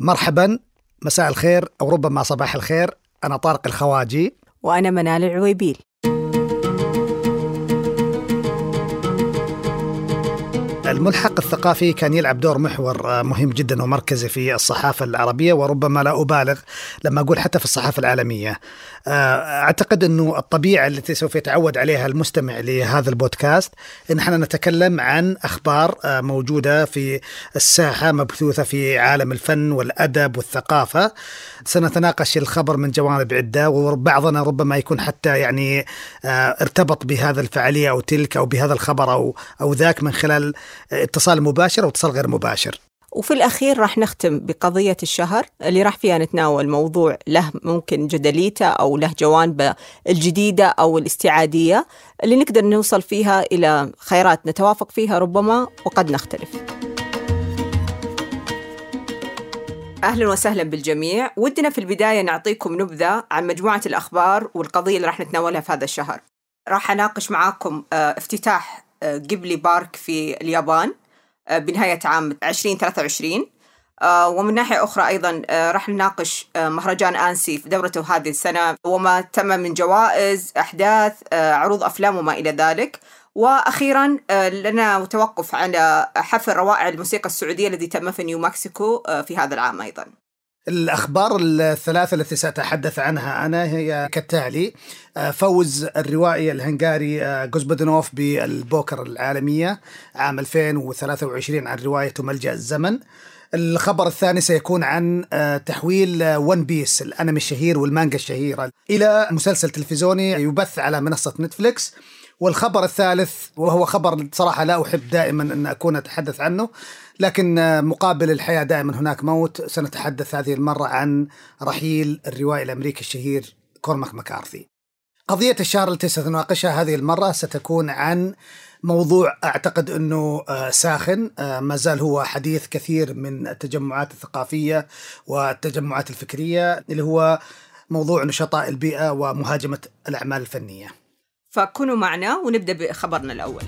مرحبا مساء الخير أو ربما صباح الخير. أنا طارق الخواجي. وأنا منال العويبيل. الملحق الثقافي كان يلعب دور محور مهم جدا ومركزي في الصحافة العربية وربما لا أبالغ لما أقول حتى في الصحافة العالمية. أعتقد أنه الطبيعة التي سوف يتعود عليها المستمع لهذا البودكاست أن إحنا نتكلم عن أخبار موجودة في الساحة مبثوثة في عالم الفن والأدب والثقافة. سنتناقش الخبر من جوانب عدة وبعضنا ربما يكون حتى يعني ارتبط بهذا الفعالية أو تلك أو بهذا الخبر أو أو ذاك من خلال اتصال مباشر أو اتصال غير مباشر. وفي الأخير راح نختم بقضية الشهر اللي راح فيها نتناول موضوع له ممكن جدليته أو له جوانبه الجديدة أو الاستعادية اللي نقدر نوصل فيها إلى خيرات نتوافق فيها ربما وقد نختلف. أهلا وسهلا بالجميع. ودنا في البداية نعطيكم نبذة عن مجموعة الأخبار والقضية اللي راح نتناولها في هذا الشهر. راح أناقش معاكم افتتاح جيبلي بارك في اليابان. بنهاية عام 2023 ومن ناحية أخرى أيضا راح نناقش مهرجان آنسي في دورته هذه السنة وما تم من جوائز أحداث عروض أفلام وما إلى ذلك. وأخيرا لنا توقف على حفل روائع الموسيقى السعودية الذي تم في نيو مكسيكو في هذا العام أيضا. الأخبار الثلاثة التي سأتحدث عنها أنا هي كالتالي فوز الروائي الهنغاري جوسبودينوف بالبوكر العالمية عام 2023 عن روايته ملجأ الزمن. الخبر الثاني سيكون عن تحويل One Piece الأنمي الشهير والمانجا الشهيرة إلى مسلسل تلفزيوني يبث على منصة نتفليكس. والخبر الثالث وهو خبر صراحة لا أحب دائما أن أكون أتحدث عنه لكن مقابل الحياة دائما هناك موت. سنتحدث هذه المرة عن رحيل الروائي الأمريكي الشهير كورماك مكارثي. قضية الشهر التي سنناقشها هذه المرة ستكون عن موضوع أعتقد أنه ساخن. ما زال هو حديث كثير من التجمعات الثقافية والتجمعات الفكرية اللي هو موضوع نشطاء البيئة ومهاجمة الأعمال الفنية. فكونوا معنا ونبدأ بخبرنا الأول.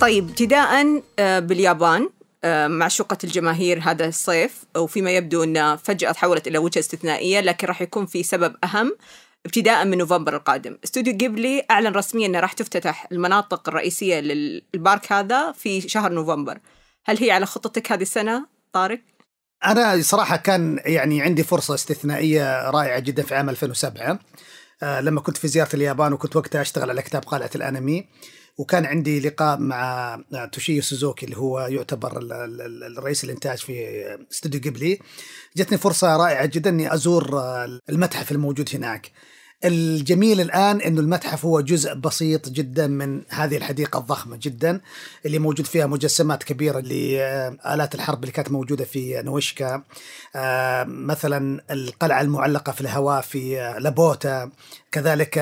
طيب ابتداء باليابان معشوقة الجماهير هذا الصيف وفيما يبدو أن فجأة تحولت إلى وجهة استثنائية لكن راح يكون في سبب أهم ابتداء من نوفمبر القادم. استوديو جيبلي أعلن رسميا أنه راح تفتتح المناطق الرئيسية للبارك هذا في شهر نوفمبر. هل هي على خطتك هذه السنة طارق؟ أنا صراحة كان يعني عندي فرصة استثنائية رائعة جدا في عام 2007 لما كنت في زيارة اليابان وكنت وقتها أشتغل على كتاب قلعة الأنمي. وكان عندي لقاء مع توشيو سوزوكي اللي هو يعتبر الرئيس الإنتاج في استوديو جيبلي جتني فرصة رائعة جدا إني أزور المتحف الموجود هناك. الجميل الآن إنه المتحف هو جزء بسيط جدا من هذه الحديقة الضخمة جدا اللي موجود فيها مجسمات كبيرة لالات الحرب اللي كانت موجودة في ناوسيكا مثلا القلعة المعلقة في الهواء في لابوتا. كذلك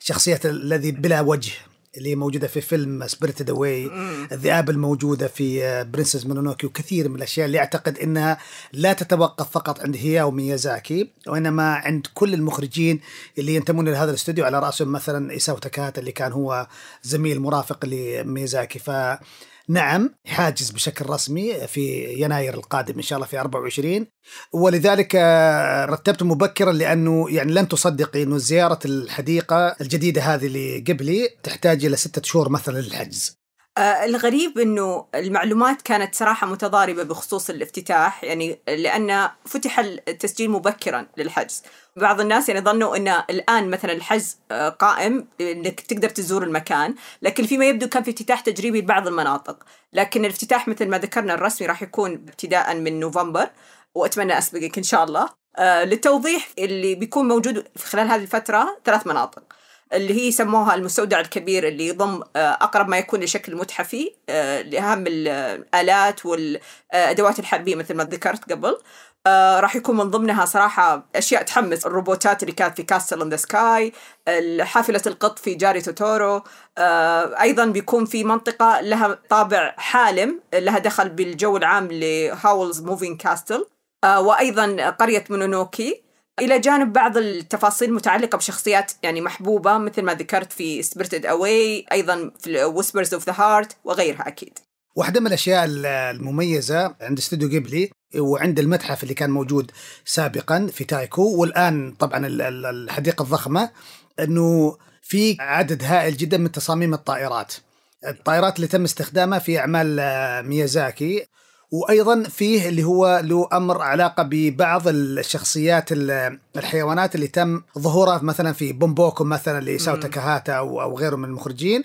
شخصية الذي بلا وجه اللي موجودة في فيلم Spirited Away الذئاب الموجودة في Princess Mononoke وكثير من الأشياء اللي أعتقد أنها لا تتوقف فقط عند هياو ميازاكي وإنما عند كل المخرجين اللي ينتمون لهذا الاستوديو على رأسهم مثلا إيساو تاكاهاتا اللي كان هو زميل مرافق لميازاكي. ف نعم حاجز بشكل رسمي في يناير القادم إن شاء الله في 24 ولذلك رتبت مبكرا لأنه يعني لن تصدقي إنه زيارة الحديقة الجديدة هذه لقبلي تحتاج إلى ستة شهور مثلا للحجز. آه الغريب إنه المعلومات كانت صراحة متضاربة بخصوص الافتتاح يعني لأن فتح التسجيل مبكرا للحجز. بعض الناس يعني ظنوا ان الآن مثلا الحجز قائم إنك تقدر تزور المكان لكن فيما يبدو كان في افتتاح تجريبي لبعض المناطق. لكن الافتتاح مثل ما ذكرنا الرسمي راح يكون ابتداء من نوفمبر وأتمنى أسبقك إن شاء الله. آه للتوضيح اللي بيكون موجود خلال هذه الفترة ثلاث مناطق. اللي هي سموها المستودع الكبير اللي يضم أقرب ما يكون لشكل متحفي لأهم الآلات والأدوات الحربية مثل ما ذكرت قبل. راح يكون من ضمنها صراحة أشياء تحمس. الروبوتات اللي كانت في Castle in the Sky حافلة القط في جاري توتورو أيضا بيكون في منطقة لها طابع حالم لها دخل بالجو العام ل Howl's Moving Castle وأيضا قرية مونونوكي إلى جانب بعض التفاصيل المتعلقة بشخصيات يعني محبوبة مثل ما ذكرت في Spirited Away أيضا في Whispers of the Heart وغيرها أكيد. واحدة من الأشياء المميزة عند استوديو جيبلي وعند المتحف اللي كان موجود سابقا في طوكيو والآن طبعا الحديقة الضخمة أنه في عدد هائل جدا من تصاميم الطائرات. الطائرات اللي تم استخدامها في أعمال ميازاكي وأيضا فيه اللي هو له أمر علاقة ببعض الشخصيات الحيوانات اللي تم ظهورها مثلا في بومبوكو مثلا لساو تاكاهاتا أو غيره من المخرجين.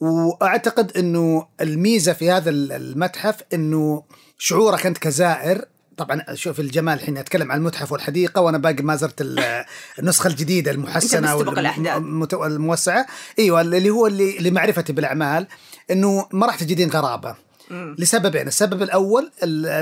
وأعتقد إنه الميزة في هذا المتحف إنه شعورك أنت كزائر. طبعا شوف الجمال الحين أتكلم عن المتحف والحديقة وأنا باقي ما زرت النسخة الجديدة المحسنة أو الموسعه إيوه اللي هو اللي لمعرفتي بالأعمال إنه ما راح تجدين غرابة. لسببين. السبب الأول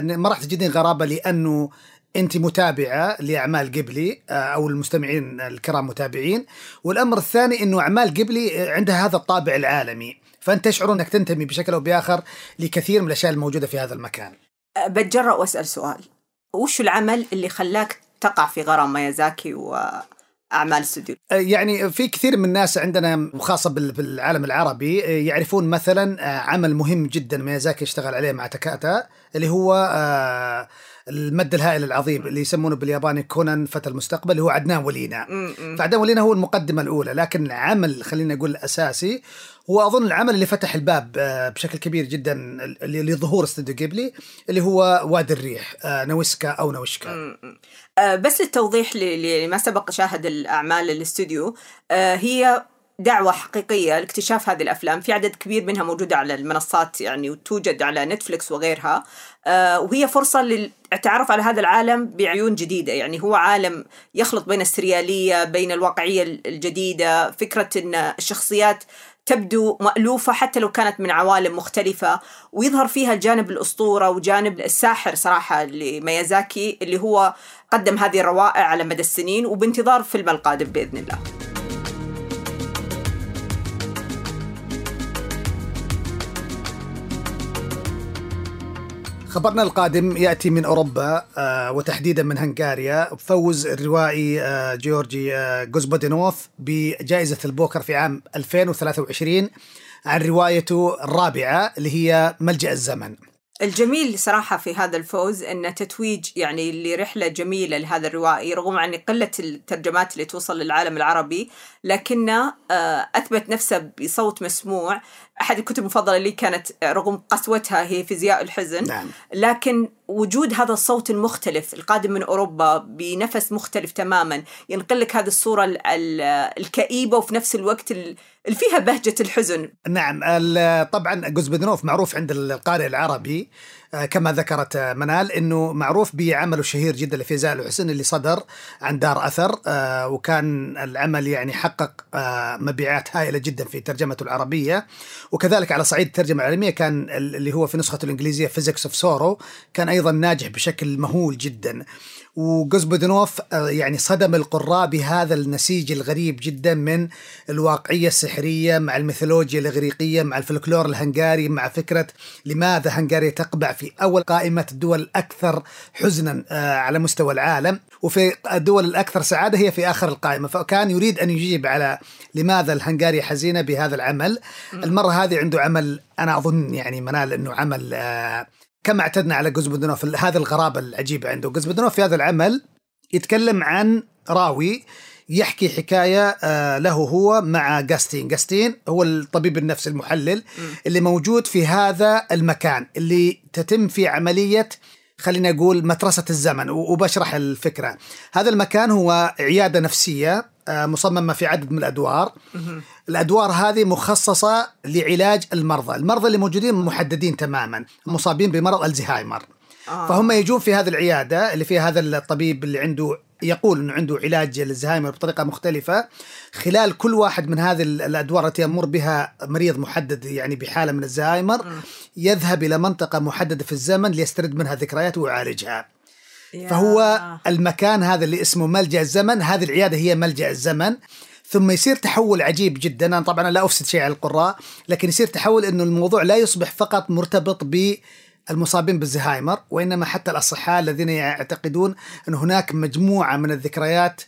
ما راح تجدين غرابة لأنه أنت متابعة لأعمال قبلي آه، أو المستمعين الكرام متابعين. والأمر الثاني إنه أعمال قبلي عندها هذا الطابع العالمي. فأنت تشعر أنك تنتمي بشكل أو بآخر لكثير من الأشياء الموجودة في هذا المكان. أه، بتجرأ وأسأل سؤال. وش العمل اللي خلاك تقع في غرام ميازاكي و أعمال استوديو. أه، يعني في كثير من الناس عندنا وخاصة بالعالم العربي يعرفون مثلا عمل مهم جدا ميازاكي اشتغل عليه مع تكاتا اللي هو المد الهائل العظيم اللي يسمونه بالياباني كونان فتى المستقبل اللي هو عدنان ولينا. فعدنان ولينا هو المقدمة الأولى لكن العمل خلينا نقول الاساسي هو أظن العمل اللي فتح الباب آه، بشكل كبير جدا لظهور استوديو جيبلي اللي هو وادي الريح آه، نويسكا أو نويشكا. آه، بس للتوضيح لما سبق شاهد الأعمال الاستوديو هي دعوة حقيقية لاكتشاف هذه الأفلام. في عدد كبير منها موجودة على المنصات يعني وتوجد على نتفليكس وغيرها. وهي فرصة للتعرف على هذا العالم بعيون جديدة. يعني هو عالم يخلط بين السريالية بين الواقعية الجديدة فكرة أن الشخصيات تبدو مألوفة حتى لو كانت من عوالم مختلفة ويظهر فيها الجانب الأسطورة وجانب الساحر صراحة لميازاكي اللي هو قدم هذه الروائع على مدى السنين وبانتظار فيلم القادم بإذن الله. خبرنا القادم يأتي من أوروبا آه، وتحديدا من هنغاريا فوز الروائي آه، جورجي آه، جوزبودينوف بجائزة البوكر في عام 2023 عن روايته الرابعة اللي هي ملجأ الزمن. الجميل صراحة في هذا الفوز أنه تتويج يعني لرحلة جميلة لهذا الروائي رغم عن قلة الترجمات اللي توصل للعالم العربي لكنه أثبت نفسه بصوت مسموع أحد الكتب المفضلة لي كانت رغم قسوتها هي فيزياء الحزن. نعم. لكن وجود هذا الصوت المختلف القادم من أوروبا بنفس مختلف تماما ينقل لك هذه الصورة الكئيبة وفي نفس الوقت اللي فيها بهجة الحزن. نعم طبعا جوسبودينوف معروف عند القارئ العربي. كما ذكرت آه، منال إنه معروف بعمله الشهير جدا لفيزياء الحزن اللي صدر عن دار أثر آه، وكان العمل يعني حقق مبيعات هائلة جدا في ترجمته العربية. وكذلك على صعيد الترجمة العالمية كان اللي هو في نسخته الإنجليزية Physics of Sorrow كان أيضا ناجح بشكل مهول جدا. وجوسبودينوف آه، يعني صدم القراء بهذا النسيج الغريب جدا من الواقعية السحرية مع الميثولوجيا الإغريقية مع الفلكلور الهنغاري مع فكرة لماذا هنغاريا تقبع في أول قائمة الدول الأكثر حزنا آه، على مستوى العالم. وفي الدول الأكثر سعادة هي في آخر القائمة فكان يريد أن يجيب على لماذا الهنغاريا حزينة بهذا العمل. المرة هذه عنده عمل أنا أظن يعني منال إنه عمل آه كما اعتدنا على جوزبدنوف هذه الغرابة العجيبة عنده. جوزبدنوف في هذا العمل يتكلم عن راوي يحكي حكاية آه، له هو مع جاستين، جاستين هو الطبيب النفسي المحلل اللي موجود في هذا المكان اللي تتم فيه عملية خلينا نقول مترسه الزمن وبشرح الفكرة. هذا المكان هو عيادة نفسية آه، مصممه في عدد من الأدوار. الأدوار هذه مخصصة لعلاج المرضى. المرضى اللي موجودين محددين تماما مصابين بمرض الزهايمر. آه. فهم يجون في هذه العيادة اللي فيها هذا الطبيب اللي عنده يقول إنه عنده علاج للزهايمر بطريقة مختلفة. خلال كل واحد من هذه الأدوار التي يمر بها مريض محدد يعني بحالة من الزهايمر يذهب إلى منطقة محددة في الزمن ليسترد منها ذكريات ويعالجها. فهو المكان هذا اللي اسمه ملجأ الزمن هذه العيادة هي ملجأ الزمن. ثم يصير تحول عجيب جدا. أنا طبعا لا أفسد شيء على القراء لكن يصير تحول إنه الموضوع لا يصبح فقط مرتبط ب المصابين بالزهايمر وإنما حتى الأصحاء الذين يعتقدون أن هناك مجموعة من الذكريات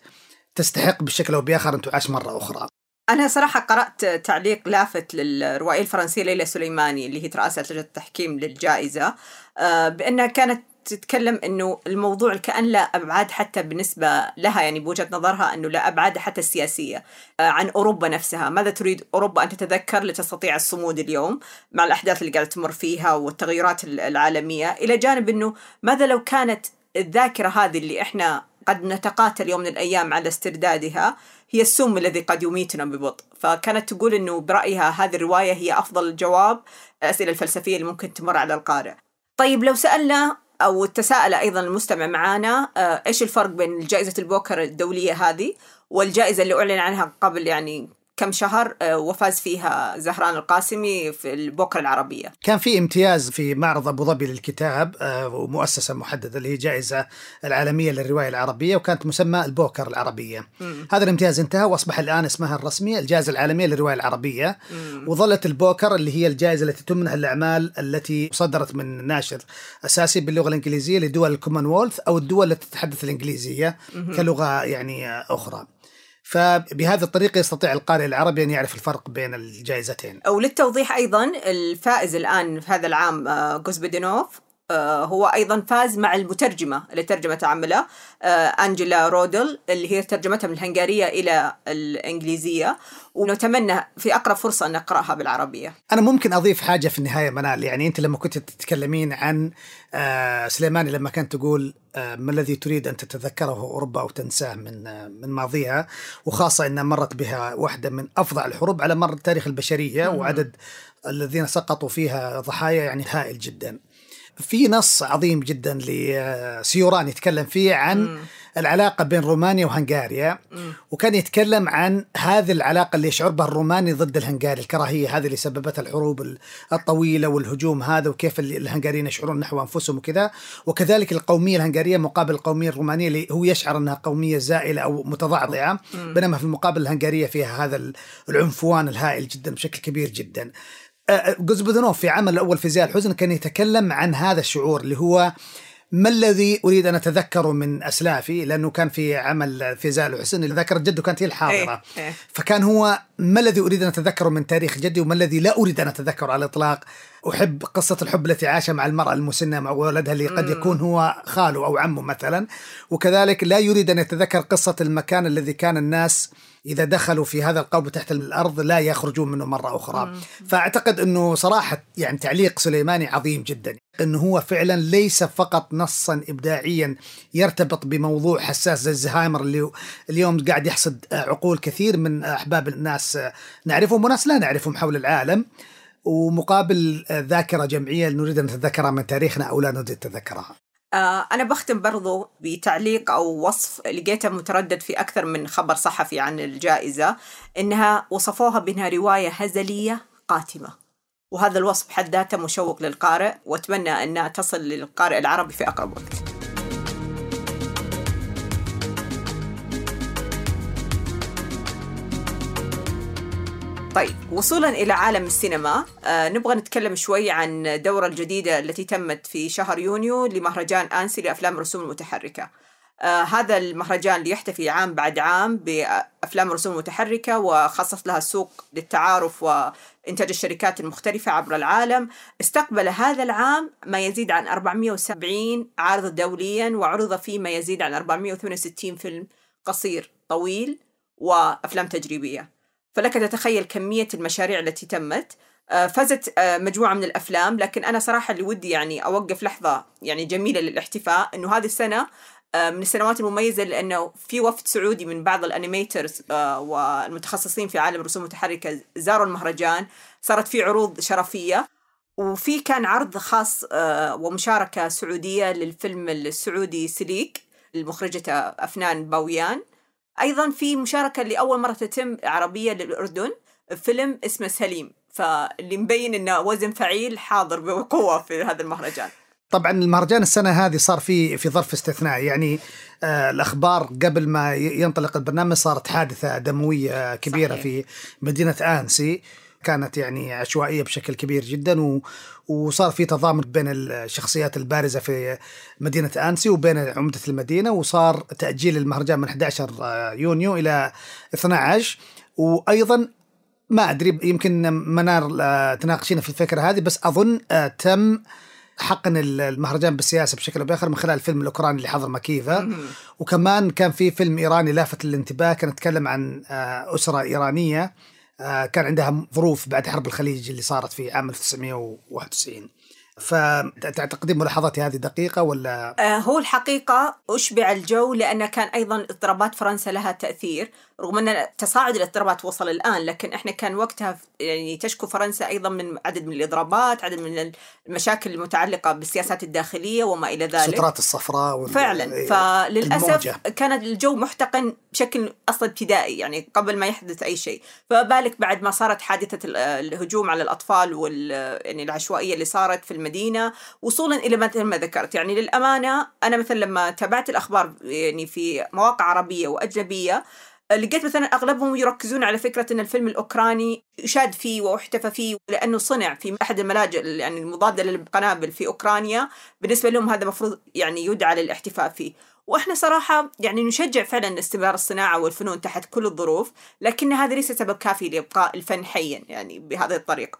تستحق بشكل أو بآخر أن تعاش مرة أخرى. أنا صراحة قرأت تعليق لافت للروائية الفرنسية ليلى سليماني اللي هي رئاسة لجنة التحكيم للجائزة آه، بأنها كانت تتكلم إنه الموضوع كأن لا أبعاد حتى بالنسبة لها يعني بوجهة نظرها إنه لا أبعاد حتى السياسية آه، عن أوروبا نفسها، ماذا تريد أوروبا أن تتذكر لتستطيع الصمود اليوم مع الأحداث اللي قاعدة تمر فيها والتغيرات العالمية، إلى جانب إنه ماذا لو كانت الذاكرة هذه اللي إحنا قد نتقاتل يوم من الأيام على استردادها هي السم الذي قد يميتنا ببطء. فكانت تقول أنه برأيها هذه الرواية هي أفضل الجواب الأسئلة الفلسفية اللي ممكن تمر على القارئ. طيب لو سألنا أو تساءل أيضا المستمع معنا آه، إيش الفرق بين جائزة البوكر الدولية هذه والجائزة اللي أعلن عنها قبل يعني كم شهر آه، وفاز فيها زهران القاسمي في البوكر العربية كان في امتياز في معرض أبو ظبي للكتاب آه، ومؤسسة محددة اللي هي جائزة العالمية للرواية العربية وكانت مسمى البوكر العربية مم. هذا الامتياز انتهى وأصبح الآن اسمها الرسمي الجائزة العالمية للرواية العربية مم. وظلت البوكر اللي هي الجائزة التي تمنح الأعمال التي صدرت من ناشر أساسي باللغة الإنجليزية لدول الكومنولث أو الدول التي تتحدث الإنجليزية مم. كلغة يعني أخرى فبهذه الطريقة يستطيع القارئ العربي أن يعرف الفرق بين الجائزتين. وللتوضيح أيضا الفائز الآن في هذا العام غوزبيدينوف آه، آه، هو أيضا فاز مع المترجمة اللي ترجمت عمله آه، انجيلا رودل اللي هي ترجمتها من الهنغارية إلى الإنجليزية ونتمنى في أقرب فرصة أن نقرأها بالعربية. أنا ممكن أضيف حاجة في النهاية منال يعني أنت لما كنت تتكلمين عن آه، سليماني لما كانت تقول ما الذي تريد أن تتذكره أوروبا أو تنساه من من ماضيها وخاصة إنها مرت بها واحدة من افظع الحروب على مر تاريخ البشرية وعدد الذين سقطوا فيها ضحايا يعني هائل جدا. في نص عظيم جدا لسيوران يتكلم فيه عن م. العلاقة بين رومانيا وهنغاريا. وكان يتكلم عن هذه العلاقة اللي يشعر بها الروماني ضد الهنغاري الكراهية هذه اللي سببتها الحروب الطويلة والهجوم هذا وكيف الهنغاريين يشعرون نحو أنفسهم وكذا. وكذلك القومية الهنغارية مقابل القومية الرومانية اللي هو يشعر أنها قومية زائلة أو متضعضعه بينما في المقابل الهنغارية فيها هذا العنفوان الهائل جدا بشكل كبير جدا. جوزبودنوف في عمل الأول فيزياء الحزن كان يتكلم عن هذا الشعور اللي هو ما الذي أريد أن أتذكره من أسلافي لأنه كان في عمل فيزاء الحسن اللي ذكرت جده كانت هي الحاضرة إيه؟ إيه؟ فكان هو ما الذي أريد أن أتذكره من تاريخ جدي وما الذي لا أريد أن أتذكره على الإطلاق أحب قصة الحب التي عاشها مع المرأة المسنة مع ولدها اللي قد يكون هو خاله أو عمه مثلا وكذلك لا يريد أن يتذكر قصة المكان الذي كان الناس إذا دخلوا في هذا القوب تحت الأرض لا يخرجون منه مرة أخرى. مم. فأعتقد إنه صراحة يعني تعليق سليماني عظيم جدا. انه هو فعلا ليس فقط نصا ابداعيا يرتبط بموضوع حساس زي الزهايمر اللي اليوم قاعد يحصد عقول كثير من أحباب الناس. نعرفهم وناس لا نعرفهم حول العالم. ومقابل ذاكرة جمعية نريد أن نتذكرها من تاريخنا أو لا نريد تذكرها آه، أنا بختم برضو بتعليق أو وصف لقيته متردد في أكثر من خبر صحفي عن الجائزة إنها وصفوها بأنها رواية هزلية قاتمة. وهذا الوصف بحد ذاته مشوق للقارئ وأتمنى أنها تصل للقارئ العربي في أقرب وقت. طيب وصولا إلى عالم السينما آه نبغى نتكلم شوي عن الدورة الجديدة التي تمت في شهر يونيو لمهرجان أنسي لأفلام الرسوم المتحركة. آه هذا المهرجان اللي يحتفي عام بعد عام بأفلام الرسوم المتحركة وخصص لها سوق للتعارف وإنتاج الشركات المختلفة عبر العالم. استقبل هذا العام ما يزيد عن 470 عارض دوليا وعرض فيه ما يزيد عن 468 فيلم قصير طويل وأفلام تجريبية. فلك تتخيل كمية المشاريع التي تمت. آه، فازت آه، مجموعة من الأفلام لكن أنا صراحة اللي ودي يعني أوقف لحظة يعني جميلة للاحتفاء أنه هذه السنة آه، من السنوات المميزة لأنه في وفد سعودي من بعض الأنيميترز والمتخصصين في عالم الرسوم المتحركة زاروا المهرجان صارت في عروض شرفية. وفي كان عرض خاص ومشاركة سعودية للفيلم السعودي سليك المخرجة أفنان باويان. أيضا في مشاركة لاول مرة تتم عربية للأردن فيلم اسمه سليم فاللي مبين إنه وزن فعيل حاضر بقوة في هذا المهرجان طبعا المهرجان السنة هذه صار في في ظرف استثنائي يعني آه الأخبار قبل ما ينطلق البرنامج صارت حادثة دموية كبيرة صحيح. في مدينة آنسي كانت يعني عشوائية بشكل كبير جدا و... وصار في تضامن بين الشخصيات البارزة في مدينة آنسي وبين عمدة المدينة وصار تأجيل المهرجان من 11 يونيو إلى 12 وأيضا ما أدري يمكن منار آه، تناقشينا في الفكرة هذه بس أظن آه، تم حقن المهرجان بالسياسة بشكل أو بآخر من خلال الفيلم الأوكراني اللي حضر مكيفه وكمان كان في فيلم إيراني لافت للانتباه كان يتكلم عن آه، أسرة إيرانية. كان عندها ظروف بعد حرب الخليج اللي صارت في عام 1991 فتعتقدين ملاحظاتي هذه دقيقة ولا؟ آه هو الحقيقة أشبع الجو لأن كان أيضا اضطرابات فرنسا لها تأثير رغم أن تصاعد الاضطرابات وصل الآن لكن إحنا كان وقتها يعني تشكو فرنسا أيضا من عدد من الإضرابات عدد من المشاكل المتعلقة بالسياسات الداخلية وما إلى ذلك السترات الصفراء فعلا إيه، فللأسف الموجة. كان الجو محتقن بشكل أصلا ابتدائي يعني قبل ما يحدث أي شيء فبالك بعد ما صارت حادثة الهجوم على الأطفال وال يعني العشوائية اللي صارت في المدينة وصولا إلى مثل ما ذكرت. يعني للأمانة أنا مثلا لما تابعت الأخبار يعني في مواقع عربية وأجنبية لقيت مثلا أغلبهم يركزون على فكرة إن الفيلم الأوكراني يشاد فيه واحتفى فيه لأنه صنع في أحد الملاجئ يعني المضادة للقنابل في أوكرانيا. بالنسبة لهم هذا المفروض يعني يدعى للاحتفاء فيه. وإحنا صراحة يعني نشجع فعلا استمرار الصناعة والفنون تحت كل الظروف لكن هذا ليس سبب كافي لإبقاء الفن حيا يعني بهذه الطريقة.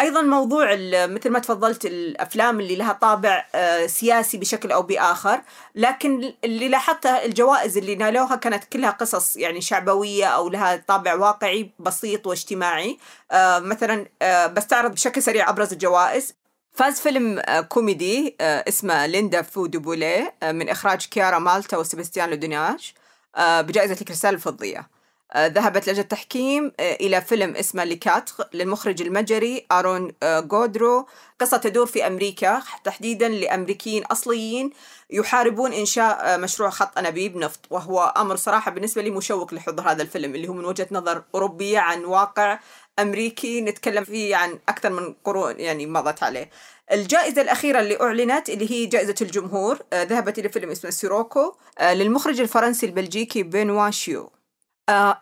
أيضا موضوع مثل ما تفضلت الأفلام اللي لها طابع آه، سياسي بشكل أو بآخر لكن اللي لاحظته الجوائز اللي نالوها كانت كلها قصص يعني شعبوية أو لها طابع واقعي بسيط واجتماعي. آه، مثلا آه، بستعرض بشكل سريع أبرز الجوائز. فاز فيلم كوميدي اسمه Linda veut du poulet من إخراج كيارا مالتا وسبستيان لودنباخ بجائزة الكريستال الفضية. آه، ذهبت لجنة التحكيم آه، إلى فيلم اسمه ليكاتر للمخرج المجري أرون آه، جودرو قصة تدور في أمريكا تحديدا لأمريكيين أصليين يحاربون إنشاء مشروع خط أنابيب نفط. وهو أمر صراحة بالنسبة لي مشوق لحضور هذا الفيلم اللي هو من وجهة نظر أوروبية عن واقع أمريكي نتكلم فيه عن أكثر من قرون يعني مضت عليه. الجائزة الأخيرة اللي أعلنت اللي هي جائزة الجمهور ذهبت إلى فيلم اسمه سيروكو للمخرج الفرنسي البلجيكي بنوا شيو. آه،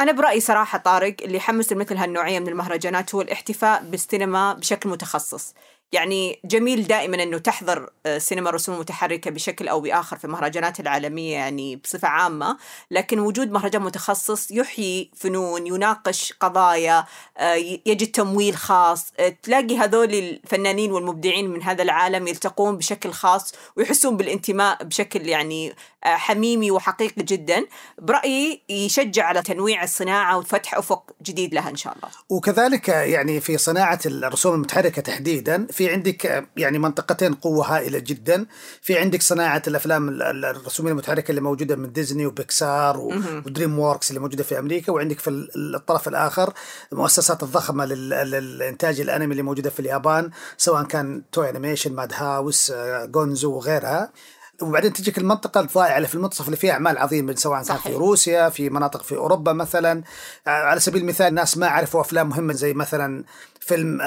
أنا برأيي صراحة طارق اللي يحمس مثل هالنوعية من المهرجانات هو الاحتفاء بالسينما بشكل متخصص. يعني جميل دائما إنه تحضر آه، سينما رسوم متحركة بشكل أو بآخر في المهرجانات العالمية يعني بصفة عامة، لكن وجود مهرجان متخصص يحيي فنون، يناقش قضايا، آه، يجد تمويل خاص، آه، تلاقي هذول الفنانين والمبدعين من هذا العالم يلتقون بشكل خاص ويحسون بالانتماء بشكل يعني حميمي وحقيقي جدا، برأيي يشجع على تنويع الصناعة وفتح أفق جديد لها إن شاء الله. وكذلك يعني في صناعة الرسوم المتحركة تحديدا في عندك يعني منطقتين قوة هائلة جدا. في عندك صناعة الأفلام الرسومية المتحركة اللي موجودة من ديزني وبيكسار و DreamWorks اللي موجودة في أمريكا وعندك في الطرف الآخر المؤسسات الضخمة للإنتاج الأنمي اللي موجودة في اليابان سواء كان Toei Animation Madhouse Gonzo وغيرها. وبعدين تجيك المنطقة الضائعة اللي في المنتصف اللي فيها أعمال عظيمة سواء كان في روسيا في مناطق في أوروبا مثلا. على سبيل المثال ناس ما عرفوا أفلام مهمة زي مثلا فيلم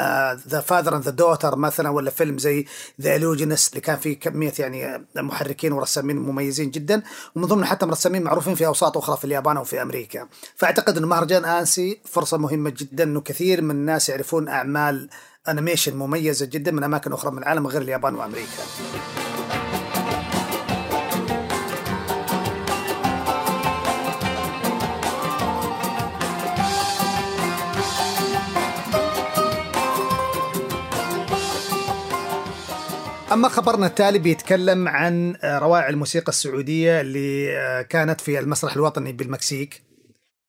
The Father and the Daughter مثلا ولا فيلم زي The Illusionist اللي كان فيه كمية يعني محركين ورسامين مميزين جدا. ومن ضمن حتى رسامين معروفين في أوساط أخرى في اليابان وفي أمريكا. فأعتقد انه مهرجان آنسي فرصة مهمة جدا انه كثير من الناس يعرفون أعمال انيميشن مميزة جدا من أماكن أخرى من العالم غير اليابان وأمريكا. أما خبرنا التالي بيتكلم عن آه، روائع الموسيقى السعودية اللي آه، كانت في المسرح الوطني بالمكسيك.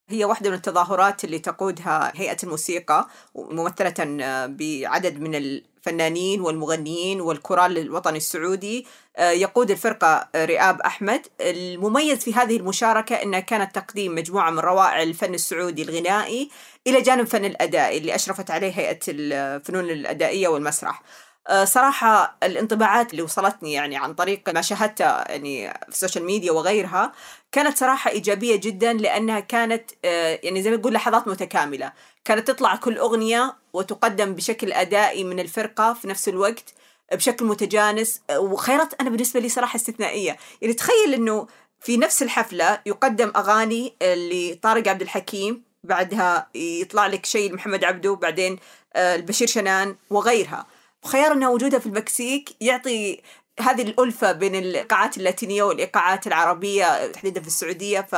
هي واحدة من التظاهرات اللي تقودها هيئة الموسيقى ممثلة آه، بعدد من الفنانين والمغنيين والكورال الوطني السعودي. يقود الفرقة رئاب أحمد. المميز في هذه المشاركة أنها كانت تقديم مجموعة من روائع الفن السعودي الغنائي إلى جانب فن الأداء اللي أشرفت عليه هيئة الفنون الأدائية والمسرح. آه، صراحة الانطباعات اللي وصلتني يعني عن طريق ما شاهدته يعني في ال social media وغيرها كانت صراحة إيجابية جدا لأنها كانت آه، يعني زي ما نقول لحظات متكاملة. كانت تطلع كل أغنية وتقدم بشكل أدائي من الفرقة في نفس الوقت بشكل متجانس آه، وخيارات أنا بالنسبة لي صراحة استثنائية. يعني تخيل أنه في نفس الحفلة يقدم أغاني لطارق عبد الحكيم بعدها يطلع لك شيء محمد عبده بعدين آه، البشير شنان وغيرها. خيار إنها وجودها في المكسيك يعطي هذه الألفة بين الإيقاعات اللاتينية والإيقاعات العربية تحديدا في السعودية ف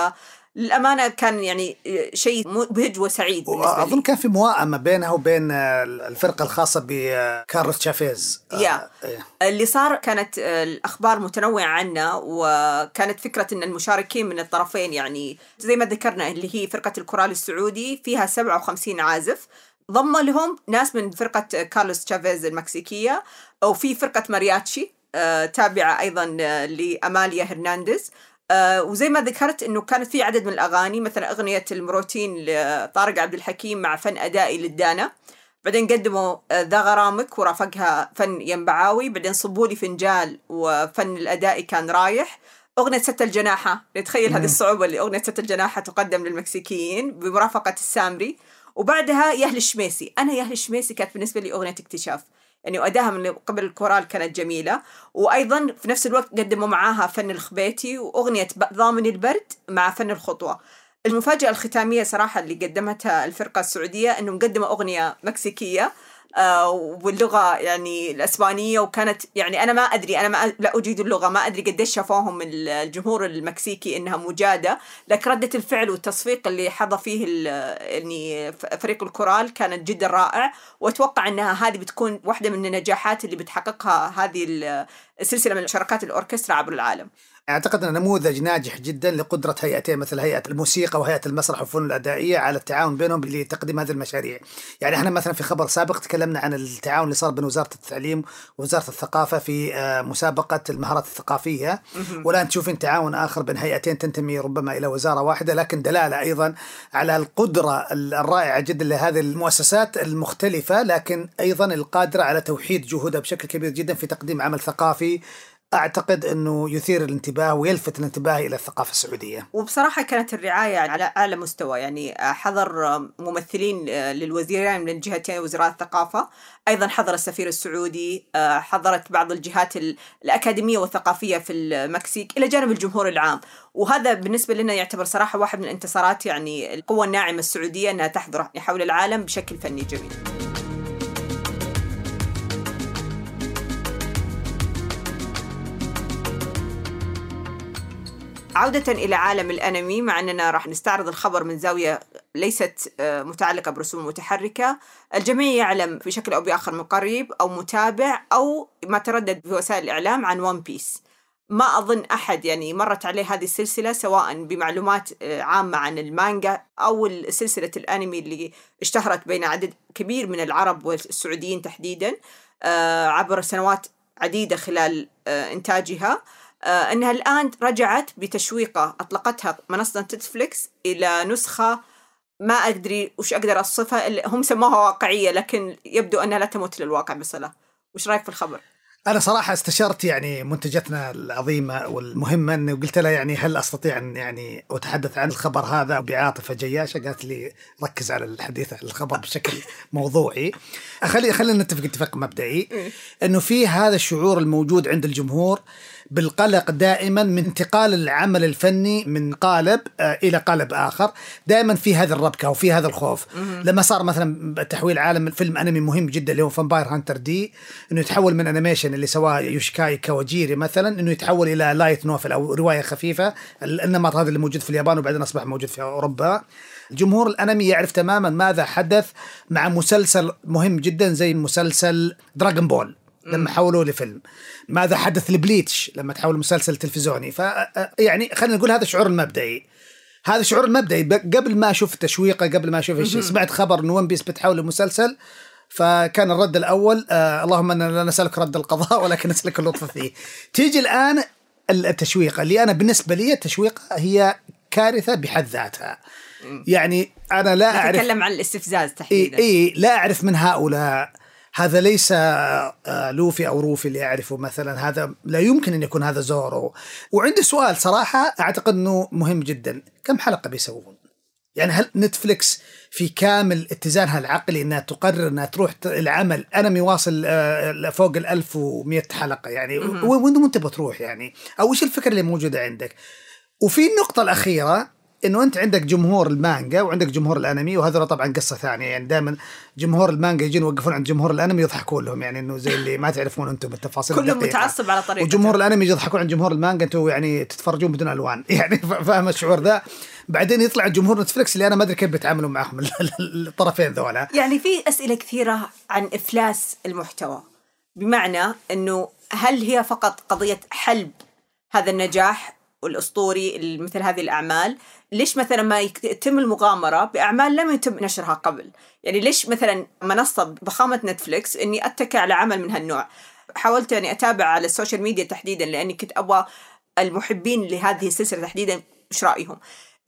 للأمانة كان يعني شيء مبهج وسعيد أظن كان في موائمة بينها وبين الفرقة الخاصة بكارلوس تشافيز. يا. إيه. اللي صار كانت الأخبار متنوعة عنه وكانت فكرة أن المشاركين من الطرفين يعني زي ما ذكرنا اللي هي فرقة الكورال السعودي فيها 57 عازف ضم لهم ناس من فرقة كارلوس تشافيز المكسيكية وفي فرقة مارياتشي آه، تابعة أيضا آه، لأماليا هرنانديز. آه وزي ما ذكرت إنه كانت في عدد من الأغاني مثلا أغنية المروتين لطارق عبد الحكيم مع فن أدائي للدانا. بعدين قدموا ذا غرامك ورافقها فن ينبعاوي. بعدين صبوا لي فنجال وفن الأدائي كان رايح. أغنية ست الجناحة نتخيل هذه الصعوبة اللي أغنية ست الجناحة تقدم للمكسيكيين بمرافقة السامري. وبعدها يهل الشميسي. أنا يهل الشميسي كانت بالنسبة لي أغنية اكتشاف. يعني وأداها من قبل الكورال كانت جميلة. وأيضا في نفس الوقت قدموا معاها فن الخبيتي وأغنية ضامن البرد مع فن الخطوة. المفاجأة الختامية صراحة اللي قدمتها الفرقة السعودية أنه مقدمة أغنية مكسيكية آه، واللغة يعني الأسبانية وكانت يعني أنا ما أدري أنا ما لا أجيد اللغة ما أدري قديش شافوهم الجمهور المكسيكي إنها مجادة. لكن ردة الفعل والتصفيق اللي حظى فيه يعني فريق الكورال كانت جدا رائع. وأتوقع أنها هذه بتكون واحدة من النجاحات اللي بتحققها هذه السلسلة من شركات الأوركسترا عبر العالم. أعتقد أنه نموذج ناجح جدا لقدرة هيئتين مثل هيئة الموسيقى وهيئة المسرح والفنون الأدائية على التعاون بينهم لتقديم هذه المشاريع. يعني إحنا مثلا في خبر سابق تكلمنا عن التعاون اللي صار بين وزارة التعليم ووزارة الثقافة في آه، مسابقة المهارات الثقافية والآن تشوفين تعاون آخر بين هيئتين تنتمي ربما إلى وزارة واحدة لكن دلالة أيضا على القدرة الرائعة جدا لهذه المؤسسات المختلفة لكن أيضا القادرة على توحيد جهودها بشكل كبير جدا في تقديم عمل ثقافي أعتقد إنه يثير الانتباه ويلفت الانتباه إلى الثقافة السعودية. وبصراحة كانت الرعاية على اعلى مستوى يعني حضر ممثلين للوزيرين من جهتين وزراء الثقافة، أيضا حضر السفير السعودي، حضرت بعض الجهات الأكاديمية والثقافية في المكسيك إلى جانب الجمهور العام، وهذا بالنسبة لنا يعتبر صراحة واحد من الانتصارات يعني القوة الناعمة السعودية إنها تحضر حول العالم بشكل فني جميل. عودة إلى عالم الأنمي مع أننا راح نستعرض الخبر من زاوية ليست آه، متعلقة برسوم متحركة. الجميع يعلم بشكل أو بآخر من قريب أو متابع أو ما تردد في وسائل الإعلام عن ون بيس ما أظن أحد يعني مرت عليه هذه السلسلة سواء بمعلومات آه، عامة عن المانجا أو سلسلة الأنمي اللي اشتهرت بين عدد كبير من العرب والسعوديين تحديدا آه، عبر سنوات عديدة خلال إنتاجها. آه، إنها الآن رجعت بتشويقة. أطلقتها منصة نتفليكس إلى نسخة ما أدري وش أقدر أوصفها هم سموها واقعية لكن يبدو أنها لا تمت للواقع بصلة. وش رأيك في الخبر؟ أنا صراحة استشرت يعني منتجتنا العظيمة والمهمة انه قلت لها يعني هل أستطيع أن يعني أتحدث عن الخبر هذا؟ بعاطفة جياشة قالت لي ركز على الحديث عن الخبر بشكل موضوعي. خلي خلينا نتفق اتفاق مبدئي. إنه في هذا الشعور الموجود عند الجمهور بالقلق دائما من انتقال العمل الفني من قالب آه، إلى قالب آخر. دائما في هذا الربكة وفي هذا الخوف. لما صار مثلا تحويل عالم فيلم أنمي مهم جدا اللي هو Vampire Hunter D إنه يتحول من animation اللي سواه يوشياكي كاواجيري مثلا إنه يتحول إلى light novel أو رواية خفيفة النمط هذا اللي موجود في اليابان وبعدين أصبح موجود في أوروبا. جمهور الأنمي يعرف تماما ماذا حدث مع مسلسل مهم جدا زي مسلسل دراغون بول لما حولوه لفيلم. ماذا حدث لبليتش لما تحول مسلسل تلفزيوني؟ ف يعني خلينا نقول هذا الشعور المبدئي هذا الشعور المبدئي قبل ما أشوف تشويقه قبل ما أشوف الشيء سمعت خبر إن ون بيس بتحول لمسلسل فكان الرد الأول آه اللهم إنا لا نسألك رد القضاء ولكن نسألك اللطف فيه. تيجي الآن التشويقه اللي أنا بالنسبة لي التشويقه هي كارثة بحد ذاتها. يعني أنا لا أعرف نتكلم عن الاستفزاز تحديدا. إي إيه لا أعرف من هؤلاء هذا ليس آه، لوفي أو روفي اللي اعرفه مثلا. هذا لا يمكن أن يكون هذا زورو وعندي سؤال صراحة أعتقد إنه مهم جدا. كم حلقة بيسوون؟ يعني هل نتفلكس في كامل اتزانها العقلي إنها تقرر إنها تروح لعمل أنمي واصل آه، فوق ال 1100 حلقة. يعني وين انت بتروح يعني. أو إيش الفكرة اللي موجودة عندك؟ وفي النقطة الأخيرة إنه أنت عندك جمهور المانجا وعندك جمهور الأنمي وهذول طبعا قصة ثانية. يعني دائما جمهور المانجا يجون يوقفون عند جمهور الأنمي يضحكون لهم يعني إنه زي اللي ما تعرفون أنتم التفاصيل كلهم. متعصب على طريقته وجمهور الأنمي يضحكون عند جمهور المانجا أنتم يعني تتفرجون بدون ألوان. يعني ف- فاهم الشعور ذا؟ بعدين يطلع جمهور نتفلكس اللي أنا ما أدري كيف بيتعاملوا معهم الطرفين ذولا. يعني في أسئلة كثيرة عن إفلاس المحتوى. بمعنى أنه هل هي فقط قضية حلب هذا النجاح الأسطوري مثل هذه الأعمال ليش مثلا ما يتم المغامرة بأعمال لم يتم نشرها قبل؟ يعني ليش مثلا منصة بضخامة نتفليكس أني أتكى على عمل من هالنوع؟ حاولت أني أتابع على ال social media تحديدا لأني كنت أبغى المحبين لهذه السلسلة تحديدا إيش رأيهم؟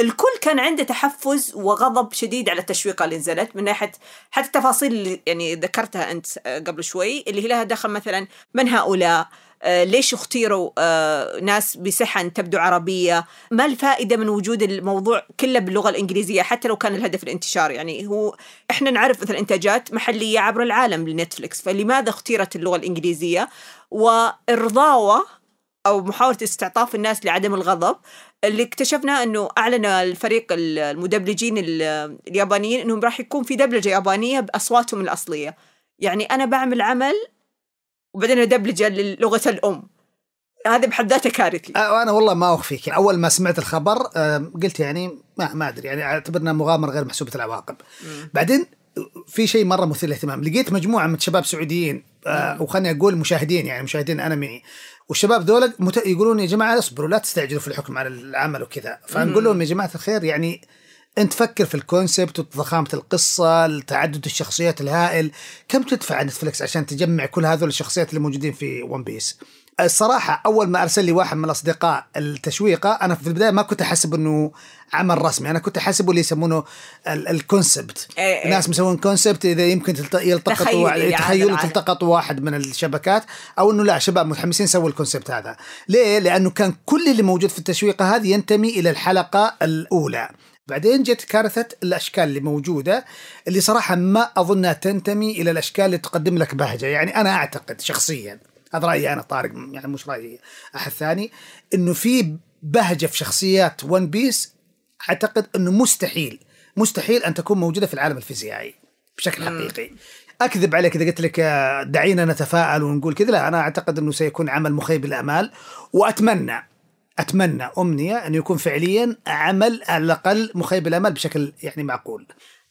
الكل كان عنده تحفز وغضب شديد على التشويقة اللي نزلت من ناحية حتى التفاصيل اللي يعني ذكرتها أنت قبل شوي اللي هي لها دخل مثلا من هؤلاء ليش اختيروا آه، ناس بسحن تبدو عربية؟ ما الفائدة من وجود الموضوع كله باللغة الإنجليزية حتى لو كان الهدف الانتشار؟ يعني هو إحنا نعرف مثلا إنتاجات محلية عبر العالم لنتفليكس فلماذا اختيرت اللغة الإنجليزية؟ وإرضاوة أو محاولة استعطاف الناس لعدم الغضب اللي اكتشفنا إنه أعلن الفريق المدبلجين ال- اليابانيين إنهم راح يكون في دبلجة يابانية بأصواتهم الأصلية. يعني أنا بعمل عمل وبعدين أدبلجة للغة الأم. هذا بحد ذاته كارثي. أه، أنا والله ما أخفيك. يعني أول ما سمعت الخبر أه، قلت يعني ما ما أدري. يعني أعتبرنا مغامرة غير محسوبة العواقب. بعدين في شيء مرة مثير للاهتمام. لقيت مجموعة من شباب سعوديين أه، وخلني أقول مشاهدين يعني مشاهدين أنمي. والشباب ذولا مت... يقولون يا جماعة اصبروا لا تستعجلوا في الحكم على العمل وكذا. فنقول لهم يا جماعة الخير يعني انت فكر في ال concept وضخامه القصة تعدد الشخصيات الهائل كم تدفع نتفلكس عشان تجمع كل هذول الشخصيات اللي موجودين في ون بيس الصراحة أول ما أرسل لي واحد من الأصدقاء التشويقة أنا في البداية ما كنت أحسب أنه عمل رسمي أنا كنت أحسبه اللي يسمونه ال- ال concept إيه إيه. الناس مسوين concept إذا يمكن يلتقطوا تخيلوا العالم. تلتقطوا واحد من الشبكات أو أنه لا شباب متحمسين سووا ال concept هذا ليه؟ لأنه كان كل اللي موجود في التشويقة هذه ينتمي إلى الحلقة الأولى بعدين جت كارثة الأشكال اللي موجودة اللي صراحة ما أظنها تنتمي إلى الأشكال اللي تقدم لك بهجة. يعني أنا أعتقد شخصيا هذا رأيي أنا طارق يعني مش رأي أحد ثاني إنه في بهجة في شخصيات ون بيس أعتقد إنه مستحيل مستحيل أن تكون موجودة في العالم الفيزيائي بشكل حقيقي. أكذب عليك إذا قلت لك دعينا نتفائل ونقول كذا لا أنا أعتقد إنه سيكون عمل مخيب الامال وأتمنى أتمنى أمنية انه يكون فعليا عمل على الأقل مخيب الامال بشكل يعني معقول.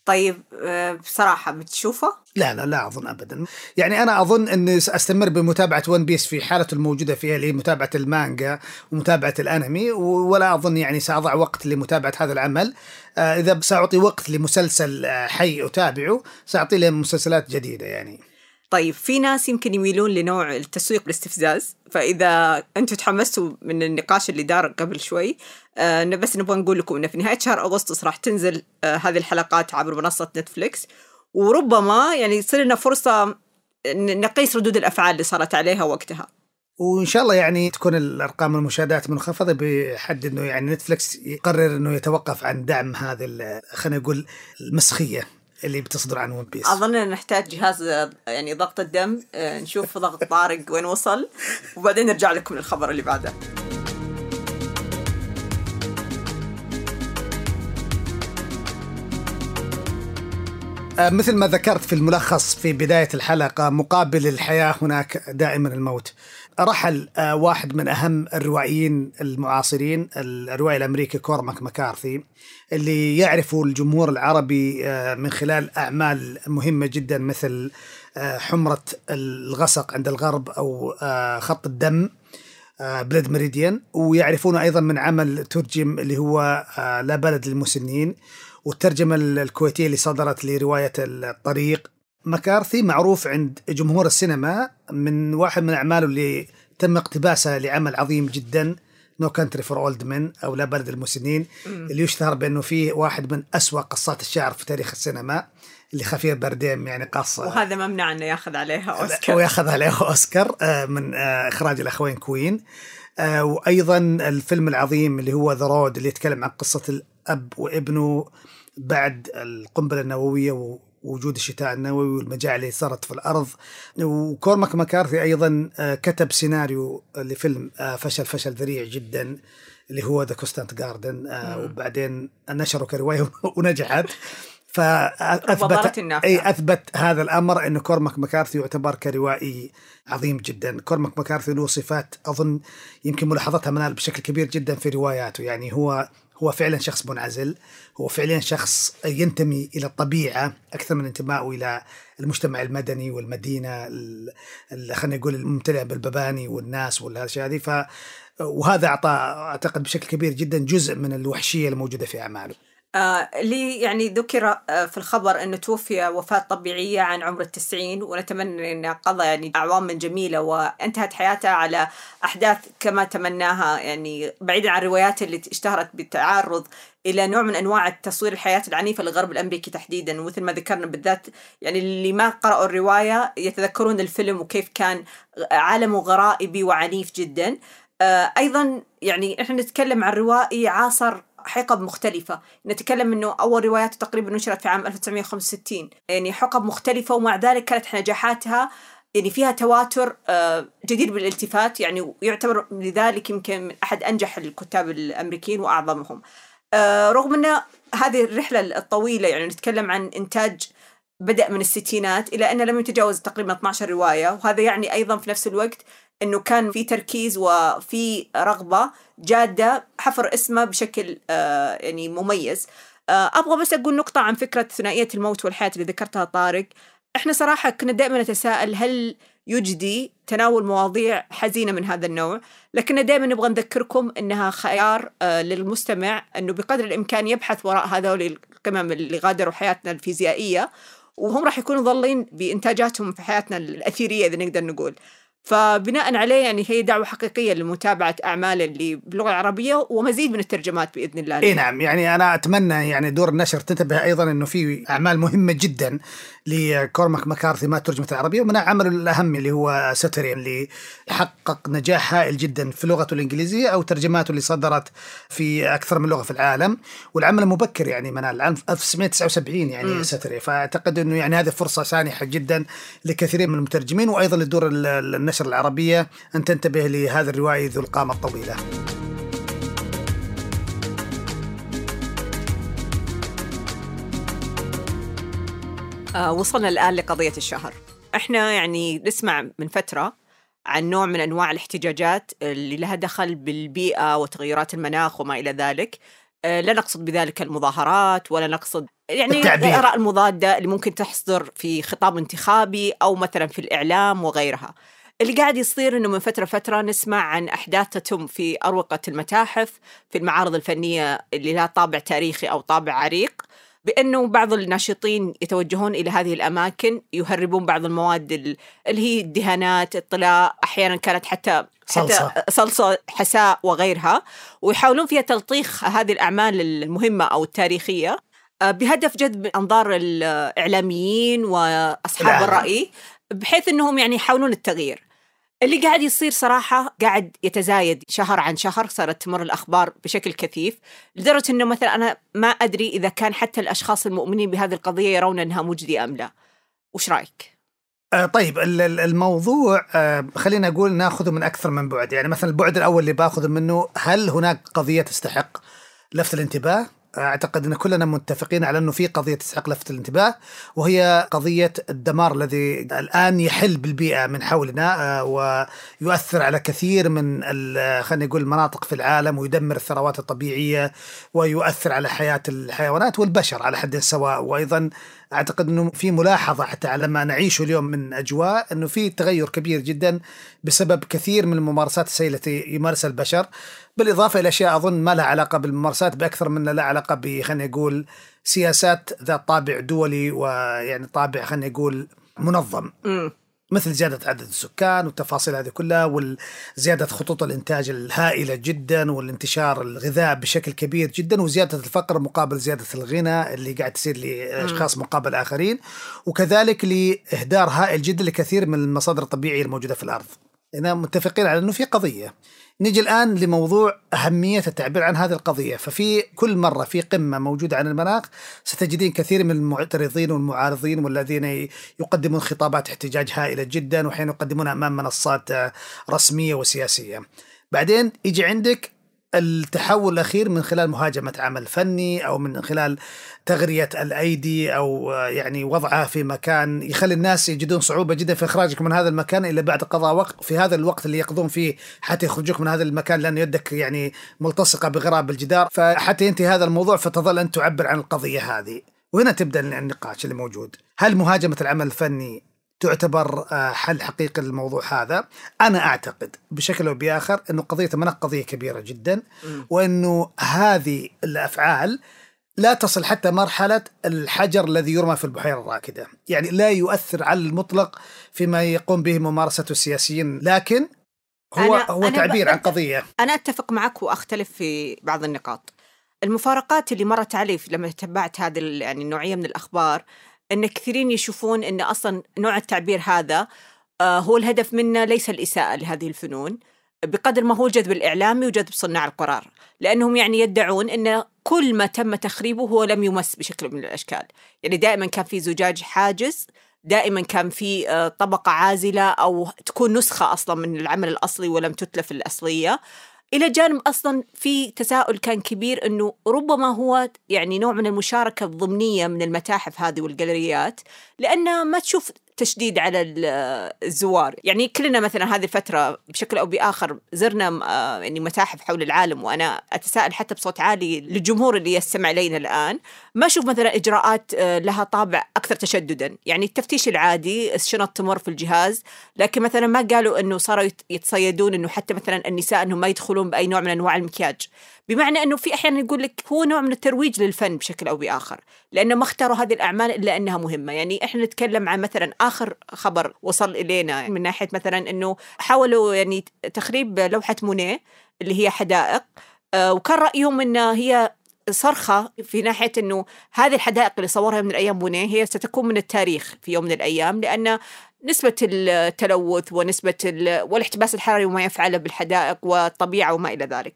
طيب آه، بصراحة بتشوفه؟ لا لا لا أظن ابدا. يعني أنا أظن اني استمر بمتابعة ون بيس في حالته الموجودة فيها اللي هي متابعة المانجا ومتابعة الأنمي ولا أظن يعني سأضع وقت لمتابعة هذا العمل. آه إذا سأعطي وقت لمسلسل آه، حي أتابعه ساعطي له مسلسلات جديدة يعني. طيب في ناس يمكن يميلون لنوع التسويق بالاستفزاز فإذا أنتم تحمستوا من النقاش اللي دار قبل شوي آه بس نبغى نقول لكم أنه في نهاية شهر أغسطس راح تنزل آه هذه الحلقات عبر منصة نتفليكس. وربما يعني يصير لنا فرصة ن- نقيس ردود الأفعال اللي صارت عليها وقتها. وإن شاء الله يعني تكون الأرقام المشاهدات منخفضة بحد إنه يعني نتفلكس يقرر إنه يتوقف عن دعم هذه خلينا نقول المسخية. اللي بتصدر عن ون بيس أظن نحتاج جهاز يعني ضغط الدم آه نشوف ضغط طارق وين وصل وبعدين نرجع لكم للخبر اللي بعده. آه، مثل ما ذكرت في الملخص في بداية الحلقة مقابل الحياة هناك دائما الموت. رحل آه، واحد من أهم الروائيين المعاصرين الروائي الأمريكي كورماك مكارثي اللي يعرفه الجمهور العربي آه، من خلال أعمال مهمة جدا مثل آه، حمرة الغسق عند الغرب أو خط الدم Blood Meridian ويعرفونه أيضا من عمل ترجم اللي هو لا بلد للمسنين. والترجمه الكويتية اللي صدرت لرواية الطريق. مكارثي معروف عند جمهور السينما من واحد من أعماله اللي تم اقتباسها لعمل عظيم جدا No Country for Old Men أو لا بلد المسنين اللي يشتهر بأنه فيه واحد من أسوأ قصات الشعر في تاريخ السينما اللي خافيير بارديم يعني قصه وهذا ممنوع أنه ياخذ عليها أوسكار. وياخذ عليه أوسكار آه، من آه، إخراج الأخوين كوين. آه، وأيضا الفيلم العظيم اللي هو The Road اللي يتكلم عن قصة الأب وابنه بعد القنبلة النووية ووجود الشتاء النووي والمجاعة اللي صارت في الأرض. وكورماك مكارثي أيضا آه، كتب سيناريو لفيلم آه، فشل فشل ذريع جدا اللي هو The Constant Gardener وبعدين نشره كرواية ونجحت. فاثبت إي أثبت هذا الأمر انه كورماك مكارثي يعتبر كروائي عظيم جدا، كورماك مكارثي له صفات أظن يمكن ملاحظتها منال بشكل كبير جدا في رواياته، يعني هو هو فعلا شخص منعزل هو فعلا شخص ينتمي إلى الطبيعة أكثر من انتمائه إلى المجتمع المدني والمدينة خلينا نقول الممتلئه بالمباني والناس والاشياء هذه ف وهذا أعطى أعتقد بشكل كبير جدا جزء من الوحشية الموجودة في أعماله. آه لي يعني ذكر آه في الخبر أنه توفي وفاة طبيعية عن عمر التسعين ونتمنى أنه قضى يعني أعواما جميلة وانتهت حياته على أحداث كما تمناها يعني بعيدا عن الروايات اللي اشتهرت بالتعرض إلى نوع من أنواع التصوير الحياة العنيفة للغرب الأمريكي تحديدا ومثل ما ذكرنا بالذات يعني اللي ما قرأوا الرواية يتذكرون الفيلم وكيف كان عالمه غرائبي وعنيف جدا. آه أيضا يعني إحنا نتكلم عن روائي عاصر حقب مختلفة. نتكلم أنه أول رواياته تقريبا نشرت في عام 1965 يعني حقب مختلفة ومع ذلك كانت نجاحاتها يعني فيها تواتر جدير بالالتفات يعني يعتبر لذلك يمكن من أحد أنجح الكتاب الأمريكيين وأعظمهم. رغم أن هذه الرحلة الطويلة يعني نتكلم عن إنتاج بدأ من الستينات إلى أنه لم يتجاوز تقريبا 12 رواية وهذا يعني أيضا في نفس الوقت إنه كان في تركيز وفي رغبة جادة حفر اسمه بشكل آه يعني مميز. آه أبغى بس أقول نقطة عن فكرة ثنائية الموت والحياة اللي ذكرتها طارق. إحنا صراحة كنا دائما نتساءل هل يجدي تناول مواضيع حزينة من هذا النوع لكن دائما نبغى نذكركم إنها خيار آه للمستمع إنه بقدر الإمكان يبحث وراء هذول القمم اللي غادروا حياتنا الفيزيائية وهم راح يكونوا ظلين بإنتاجاتهم في حياتنا الأثيرية إذا نقدر نقول. فبناء عليه يعني هي دعوة حقيقية لمتابعة أعمال اللي باللغة العربية ومزيد من الترجمات بإذن الله. إي نعم يعني أنا أتمنى يعني دور النشر تنتبه أيضا أنه في أعمال مهمة جدا لكورماك مكارثي ما ترجمت العربية ومن عمله الأهم اللي هو Suttree اللي حقق نجاح هائل جدا في لغته الإنجليزية أو ترجماته اللي صدرت في أكثر من لغة في العالم. والعمل مبكر يعني من 1979 يعني مم. Suttree فأعتقد أنه يعني هذه فرصة سانحة جدا لكثيرين من المترجمين وأيضا لدور النشر العربية أن تنتبه لهذا الروائي ذو القامة الطويلة. آه وصلنا الآن لقضية الشهر. إحنا يعني نسمع من فترة عن نوع من أنواع الاحتجاجات اللي لها دخل بالبيئة وتغيرات المناخ وما إلى ذلك. آه لا نقصد بذلك المظاهرات ولا نقصد يعني الآراء المضادة اللي ممكن تصدر في خطاب انتخابي أو مثلا في الإعلام وغيرها. اللي قاعد يصير إنه من فترة فتره نسمع عن أحداث تتم في أروقة المتاحف في المعارض الفنية اللي لها طابع تاريخي أو طابع عريق بأنه بعض الناشطين يتوجهون إلى هذه الأماكن يهربون بعض المواد اللي هي الدهانات الطلاء أحيانا كانت حتى صلصة. صلصة حساء وغيرها ويحاولون فيها تلطيخ هذه الأعمال المهمة أو التاريخية بهدف جذب أنظار الإعلاميين وأصحاب الرأي بحيث أنهم يعني يحاولون التغيير. اللي قاعد يصير صراحة قاعد يتزايد شهر عن شهر صارت تمر الأخبار بشكل كثيف لدرجة أنه مثلا أنا ما أدري إذا كان حتى الأشخاص المؤمنين بهذه القضية يرون أنها مجدية أم لا. وش رأيك؟ آه طيب الموضوع آه خلينا نقول ناخذه من أكثر من بعد. يعني مثلا البعد الأول اللي باخذه منه هل هناك قضية تستحق لفت الانتباه؟ أعتقد إن كلنا متفقين على إنه في قضية تستحق لفت الانتباه وهي قضية الدمار الذي الآن يحل بالبيئة من حولنا آه، ويؤثر على كثير من خلينا نقول المناطق في العالم ويدمر الثروات الطبيعية ويؤثر على حياة الحيوانات والبشر على حد سواء. وأيضا أعتقد إنه في ملاحظة حتى على ما نعيشه اليوم من أجواء إنه في تغير كبير جدا بسبب كثير من الممارسات السيئه التي يمارسها البشر بالإضافة إلى أشياء أظن ما لها علاقة بالممارسات بأكثر من لها علاقة ب خلينا نقول سياسات ذات طابع دولي ويعني طابع خلينا نقول منظم. م. مثل زيادة عدد السكان والتفاصيل هذه كلها وزيادة خطوط الإنتاج الهائلة جدا والانتشار الغذاء بشكل كبير جدا وزيادة الفقر مقابل زيادة الغنى اللي قاعد تصير لأشخاص مقابل آخرين وكذلك لإهدار هائل جدا لكثير من المصادر الطبيعية الموجودة في الأرض. هنا متفقين على أنه في قضية. نجي الآن لموضوع أهمية التعبير عن هذه القضية. ففي كل مرة في قمة موجودة عن المناخ ستجدين كثير من المعترضين والمعارضين والذين يقدمون خطابات احتجاج هائلة جدا وحين يقدمونها أمام منصات رسمية وسياسية. بعدين يجي عندك التحول الأخير من خلال مهاجمة عمل فني أو من خلال تغرية الأيدي أو يعني وضعها في مكان يخلي الناس يجدون صعوبة جدا في إخراجك من هذا المكان الا بعد قضاء وقت. في هذا الوقت اللي يقضون فيه حتى يخرجوك من هذا المكان لأن يدك يعني ملتصقة بغراب الجدار. فحتى ينتهي هذا الموضوع فتظل انت تعبر عن القضية هذه. وهنا تبدأ النقاش اللي موجود. هل مهاجمة العمل الفني تعتبر آه، حل حقيقي للموضوع هذا. أنا أعتقد بشكل أو بآخر أنه قضية المناخ قضية كبيرة جدا وأنه هذه الأفعال لا تصل حتى مرحلة الحجر الذي يرمى في البحيرة الراكدة. يعني لا يؤثر على المطلق فيما يقوم به ممارسته السياسيين لكن هو أنا هو أنا تعبير عن قضية. أنا أتفق معك وأختلف في بعض النقاط. المفارقات اللي مرت علي لما تبعت هذه يعني النوعية من الأخبار إن كثيرين يشوفون إن أصلا نوع التعبير هذا آه، هو الهدف منه ليس الإساءة لهذه الفنون بقدر ما هو الجذب الإعلامي وجذب صناع القرار لأنهم يعني يدعون إن كل ما تم تخريبه هو لم يمس بشكل من الأشكال يعني دائما كان في زجاج حاجز دائما كان في آه، طبقة عازلة أو تكون نسخة أصلا من العمل الأصلي ولم تتلف الأصلية إلى جانب أصلا في تساؤل كان كبير إنه ربما هو يعني نوع من المشاركة الضمنية من المتاحف هذه والجاليريات لأن ما تشوف تشديد على الزوار. يعني كلنا مثلا هذه الفترة بشكل أو بآخر زرنا آه، يعني متاحف حول العالم وأنا أتساءل حتى بصوت عالي للجمهور اللي يستمع إلينا الآن. ما أشوف مثلا إجراءات آه، لها طابع أكثر تشددا. يعني التفتيش العادي الشنط تمر في الجهاز. لكن مثلا ما قالوا أنه صاروا يتصيدون أنه حتى مثلا النساء أنهم ما يدخلون بأي نوع من أنواع المكياج. بمعنى أنه في أحيانا يقول لك هو نوع من الترويج للفن بشكل أو بآخر لأنه ما اختاروا هذه الأعمال إلا أنها مهمة. يعني إحنا نتكلم عن مثلا آخر خبر وصل إلينا من ناحية مثلا أنه حاولوا يعني تخريب لوحة مونيه اللي هي حدائق آه، وكان رأيهم أن هي صرخة في ناحية أنه هذه الحدائق اللي صورها من الأيام بونيه هي ستكون من التاريخ في يوم من الأيام لأن نسبة التلوث ونسبة والإحتباس الحراري وما يفعله بالحدائق والطبيعة وما إلى ذلك.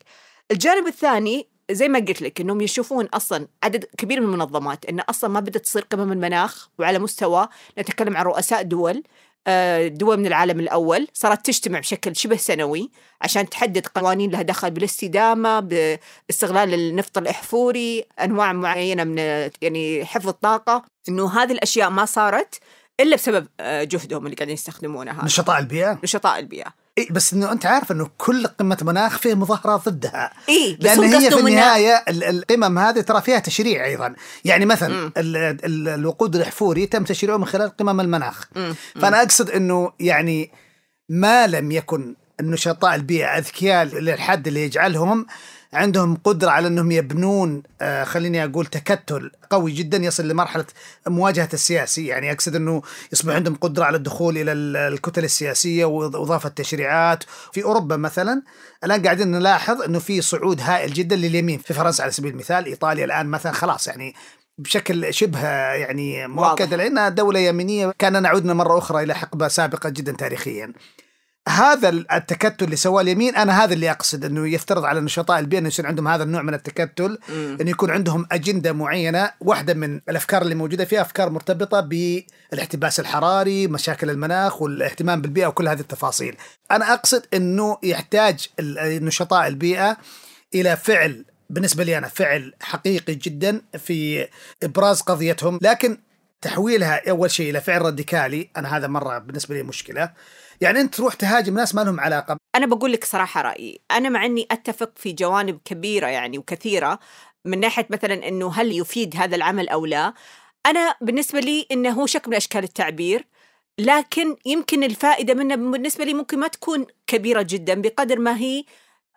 الجانب الثاني زي ما قلت لك إنهم يشوفون أصلا عدد كبير من المنظمات إن أصلا ما بدأت تصير قمم المناخ وعلى مستوى نتكلم عن رؤساء دول آه، دول من العالم الأول صارت تجتمع بشكل شبه سنوي عشان تحدد قوانين لها دخل بالاستدامة باستغلال النفط الأحفوري أنواع معينة من يعني حفظ الطاقة. إنه هذه الأشياء ما صارت إلا بسبب آه، جهدهم اللي قاعدين يستخدمونها. نشطاء البيئة؟ نشطاء البيئة. إيه بس إنه أنت عارف إنه كل قمة مناخ فيه مظاهرات ضدها. إيه بس لأن هي في النهاية القمم هذه ترى فيها تشريع أيضا. يعني مثلا الوقود الاحفوري تم تشريعه من خلال قمم المناخ. مم. فأنا أقصد إنه يعني ما لم يكن النشطاء البيئة أذكياء للحد اللي يجعلهم عندهم قدرة على أنهم يبنون آه خليني أقول تكتل قوي جدا يصل لمرحلة مواجهة السياسي يعني أقصد أنه يصبح عندهم قدرة على الدخول إلى الكتل السياسية وإضافة تشريعات. في أوروبا مثلا الآن قاعدين نلاحظ أنه في صعود هائل جدا لليمين. في فرنسا على سبيل المثال إيطاليا الآن مثلا خلاص يعني بشكل شبه يعني مؤكد لأنها دولة يمينية. كان نعودنا مرة أخرى إلى حقبة سابقة جدا تاريخيا. هذا التكتل اللي سواه اليمين أنا هذا اللي أقصد إنه يفترض على نشطاء البيئه إنه يصير عندهم هذا النوع من التكتل إنه يكون عندهم أجندة معينة واحدة من الأفكار اللي موجودة فيها أفكار مرتبطة بالاحتباس الحراري مشاكل المناخ والاهتمام بالبيئة وكل هذه التفاصيل. أنا أقصد إنه يحتاج نشطاء البيئة إلى فعل بالنسبة لي أنا فعل حقيقي جدا في إبراز قضيتهم لكن تحويلها أول شيء إلى فعل راديكالي أنا هذا مرة بالنسبة لي مشكلة. يعني أنت تروح تهاجم ناس ما لهم علاقة. أنا بقول لك صراحة رأيي. أنا مع إني أتفق في جوانب كبيرة يعني وكثيرة من ناحية مثلا إنه هل يفيد هذا العمل أو لا. أنا بالنسبة لي إنه هو شكل من أشكال التعبير لكن يمكن الفائدة منه بالنسبة لي ممكن ما تكون كبيرة جدا بقدر ما هي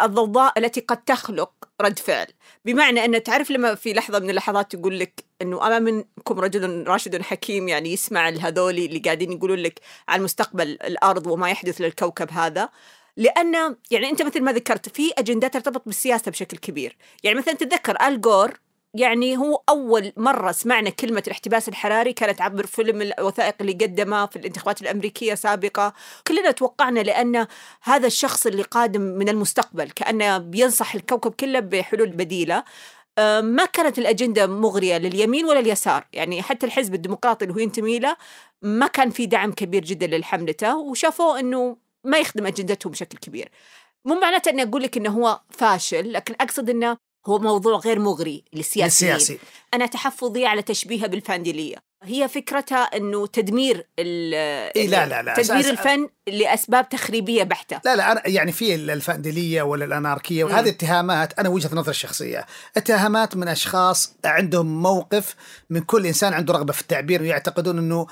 الضوضاء التي قد تخلق رد فعل. بمعنى أن تعرف لما في لحظة من اللحظات تقول لك أنه أما منكم رجل راشد حكيم يعني يسمع الهذولي اللي قاعدين يقولون لك عن مستقبل الأرض وما يحدث للكوكب هذا. لأن يعني أنت مثل ما ذكرت في أجندات ترتبط بالسياسة بشكل كبير. يعني مثلا تتذكر الجور يعني هو أول مرة سمعنا كلمة الاحتباس الحراري كانت عبر فيلم الوثائق اللي قدمه في الانتخابات الأمريكية سابقة. كلنا توقعنا لأن هذا الشخص اللي قادم من المستقبل كأنه بينصح الكوكب كله بحلول بديلة. آه، ما كانت الأجندة مغرية لليمين ولا اليسار. يعني حتى الحزب الديمقراطي اللي هو ينتمي له ما كان في دعم كبير جدا لحملته وشافوه أنه ما يخدم أجندتهم بشكل كبير. مو معناته إني أقول لك إنه هو فاشل لكن أقصد إنه هو موضوع غير مغري للسياسيين. السياسي أنا تحفظي على تشبيهها بالفانديليه هي فكرتها إنه تدمير إيه لا لا لا. تدمير أساس- الفن لأسباب تخريبية بحتة. لا لا أنا يعني في الفانديليه ولا الأناركية وهذه اتهامات أنا وجهة نظري الشخصية. اتهامات من أشخاص عندهم موقف من كل إنسان عنده رغبة في التعبير ويعتقدون إنه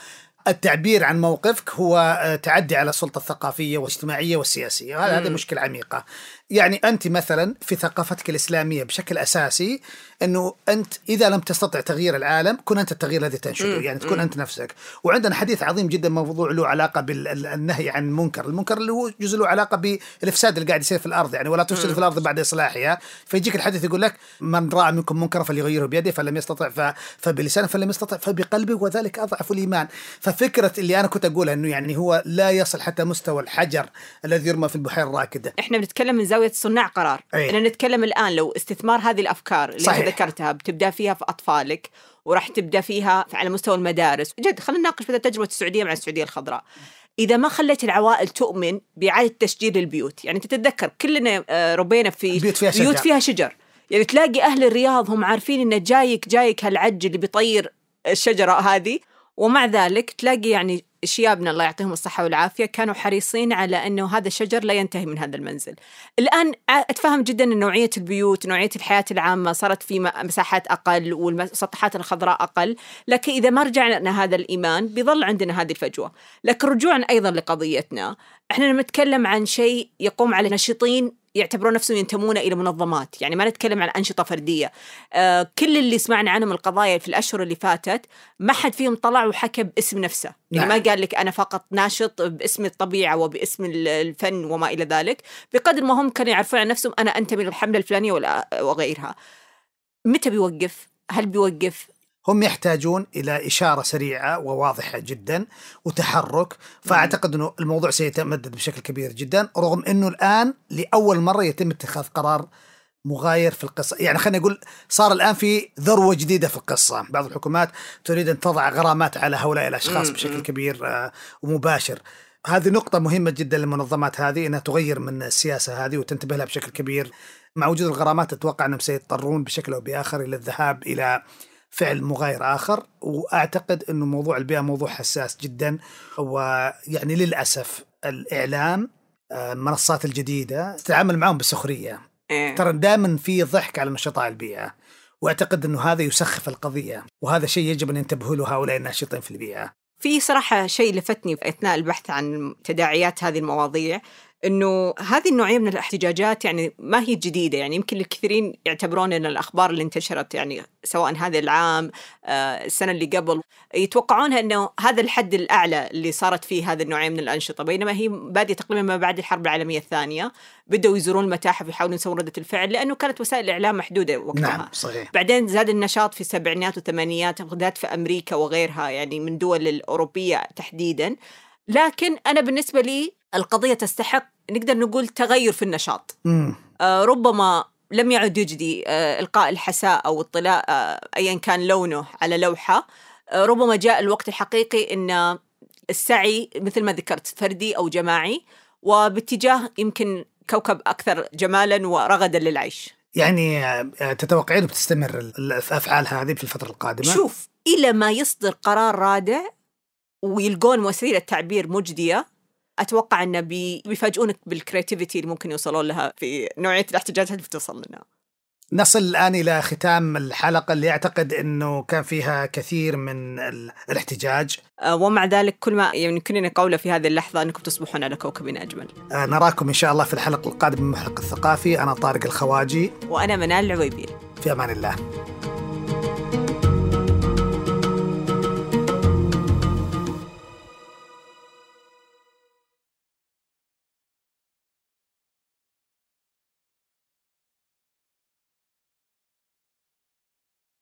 التعبير عن موقفك هو آه، تعدي على السلطة الثقافية والاجتماعيه والسياسية وهذا هذه مشكلة عميقة. يعني أنت مثلا في ثقافتك الإسلامية بشكل أساسي إنه أنت إذا لم تستطع تغيير العالم كن أنت التغيير الذي تنشده يعني تكون أنت نفسك. وعندنا حديث عظيم جدا موضوع له علاقة بالنهي عن المنكر. المنكر اللي هو جزء له علاقة بالإفساد اللي قاعد يصير في الأرض يعني ولا تفسد في الأرض بعد إصلاحها. فيجيك الحديث يقول لك من رأى منكم منكرا فليغيره بيده فلم يستطع. فبلسانه فلم يستطع فبقلبه وذلك أضعف الإيمان. ففكره اللي أنا كنت أقولها إنه يعني هو لا يصل حتى مستوى الحجر الذي يرمى في البحيرة الراكدة إحنا بنتكلم من زاوية صناع قرار أي. إحنا نتكلم الآن لو استثمار هذه الأفكار اللي صحيح. انت ذكرتها بتبدأ فيها في أطفالك وراح تبدأ فيها على مستوى المدارس جد خلينا نناقش مثلا تجربة السعودية مع السعودية الخضراء إذا ما خليت العوائل تؤمن بإعادة تشجير البيوت، يعني تتذكر كلنا آه، ربينا في بيوت فيها بيوت شجر. فيها شجر، يعني تلاقي أهل الرياض هم عارفين إن جايك جايك هالعج اللي بيطير الشجرة هذه، ومع ذلك تلاقي يعني شيابنا الله يعطيهم الصحة والعافية كانوا حريصين على أنه هذا الشجر لا ينتهي من هذا المنزل. الآن أتفهم جدا أن نوعية البيوت نوعية الحياة العامة صارت في مساحات أقل والمسطحات الخضراء أقل لكن إذا ما رجعنا هذا الإيمان بيظل عندنا هذه الفجوة. لكن رجوعا أيضا لقضيتنا إحنا نتكلم عن شيء يقوم على ناشطين يعتبرون نفسهم ينتمون إلى منظمات، يعني ما نتكلم عن أنشطة فردية. آه كل اللي سمعنا عنهم القضايا في الأشهر اللي فاتت ما حد فيهم طلع وحكى باسم نفسه، يعني نعم. ما قال لك أنا فقط ناشط باسم الطبيعة وباسم ال- الفن وما إلى ذلك، بقدر ما هم كانوا يعرفون عن نفسهم أنا انتمي للحمله الفلانية ولا وغيرها. متى بيوقف؟ هل بيوقف؟ هم يحتاجون إلى إشارة سريعة وواضحة جدا وتحرك. فأعتقد إنه الموضوع سيتمدد بشكل كبير جدا رغم إنه الآن لأول مرة يتم اتخاذ قرار مغاير في القصة. يعني خلينا نقول صار الآن في ذروة جديدة في القصة. بعض الحكومات تريد أن تضع غرامات على هؤلاء الأشخاص بشكل كبير آه، ومباشر. هذه نقطة مهمة جدا للمنظمات هذه إنها تغير من السياسة هذه وتنتبه لها بشكل كبير. مع وجود الغرامات أتوقع أنهم سيضطرون بشكل أو بآخر إلى الذهاب إلى فعل مغاير آخر وأعتقد إنه موضوع البيئه موضوع حساس جدا ويعني للأسف الإعلام آه، المنصات الجديدة تتعامل معهم بسخرية. إيه. ترى دائما في ضحك على نشطاء البيئه وأعتقد إنه هذا يسخف القضية وهذا شيء يجب أن ينتبهوا له هؤلاء الناشطين في البيئه في صراحة شيء لفتني أثناء البحث عن تداعيات هذه المواضيع. إنه هذه النوعية من الاحتجاجات يعني ما هي جديدة. يعني يمكن الكثيرين يعتبرون إن الأخبار اللي انتشرت يعني سواء هذا العام آه، السنة اللي قبل يتوقعونها إنه هذا الحد الأعلى اللي صارت فيه هذه النوعية من الأنشطة. بينما هي بادية تقريبا ما بعد الحرب العالمية الثانية. بدأوا يزورون المتاحف ويحاولون يسوون ردة الفعل لأنه كانت وسائل الاعلام محدودة وقتها. نعم صحيح. بعدين زاد النشاط في السبعينات والثمانينات بالذات في أمريكا وغيرها يعني من دول الأوروبية تحديدا. لكن أنا بالنسبة لي القضية تستحق نقدر نقول تغير في النشاط. مم. آه ربما لم يعد يجدي آه إلقاء الحساء أو اطلاع آه ايا كان لونه على لوحة. آه ربما جاء الوقت الحقيقي إن السعي مثل ما ذكرت فردي أو جماعي وباتجاه يمكن كوكب أكثر جمالا ورغدا للعيش. يعني آه، تتوقعين بتستمر ال- الافعال هذه في الفترة القادمة؟ شوف إلى ما يصدر قرار رادع ويلقون وسيلة تعبير مجدية أتوقع انه بي- بيفاجئونك بال creativity اللي ممكن يوصلون لها في نوعية الاحتجاجات اللي بتوصل لنا. نصل الآن إلى ختام الحلقة اللي أعتقد إنه كان فيها كثير من ال- الاحتجاج آه، ومع ذلك كل ما يمكنني قوله في هذه اللحظة أنكم تصبحون على كوكب أجمل. آه، نراكم إن شاء الله في الحلقة القادمة من المحلق الثقافي أنا طارق الخواجي وأنا منال العويبي. في أمان الله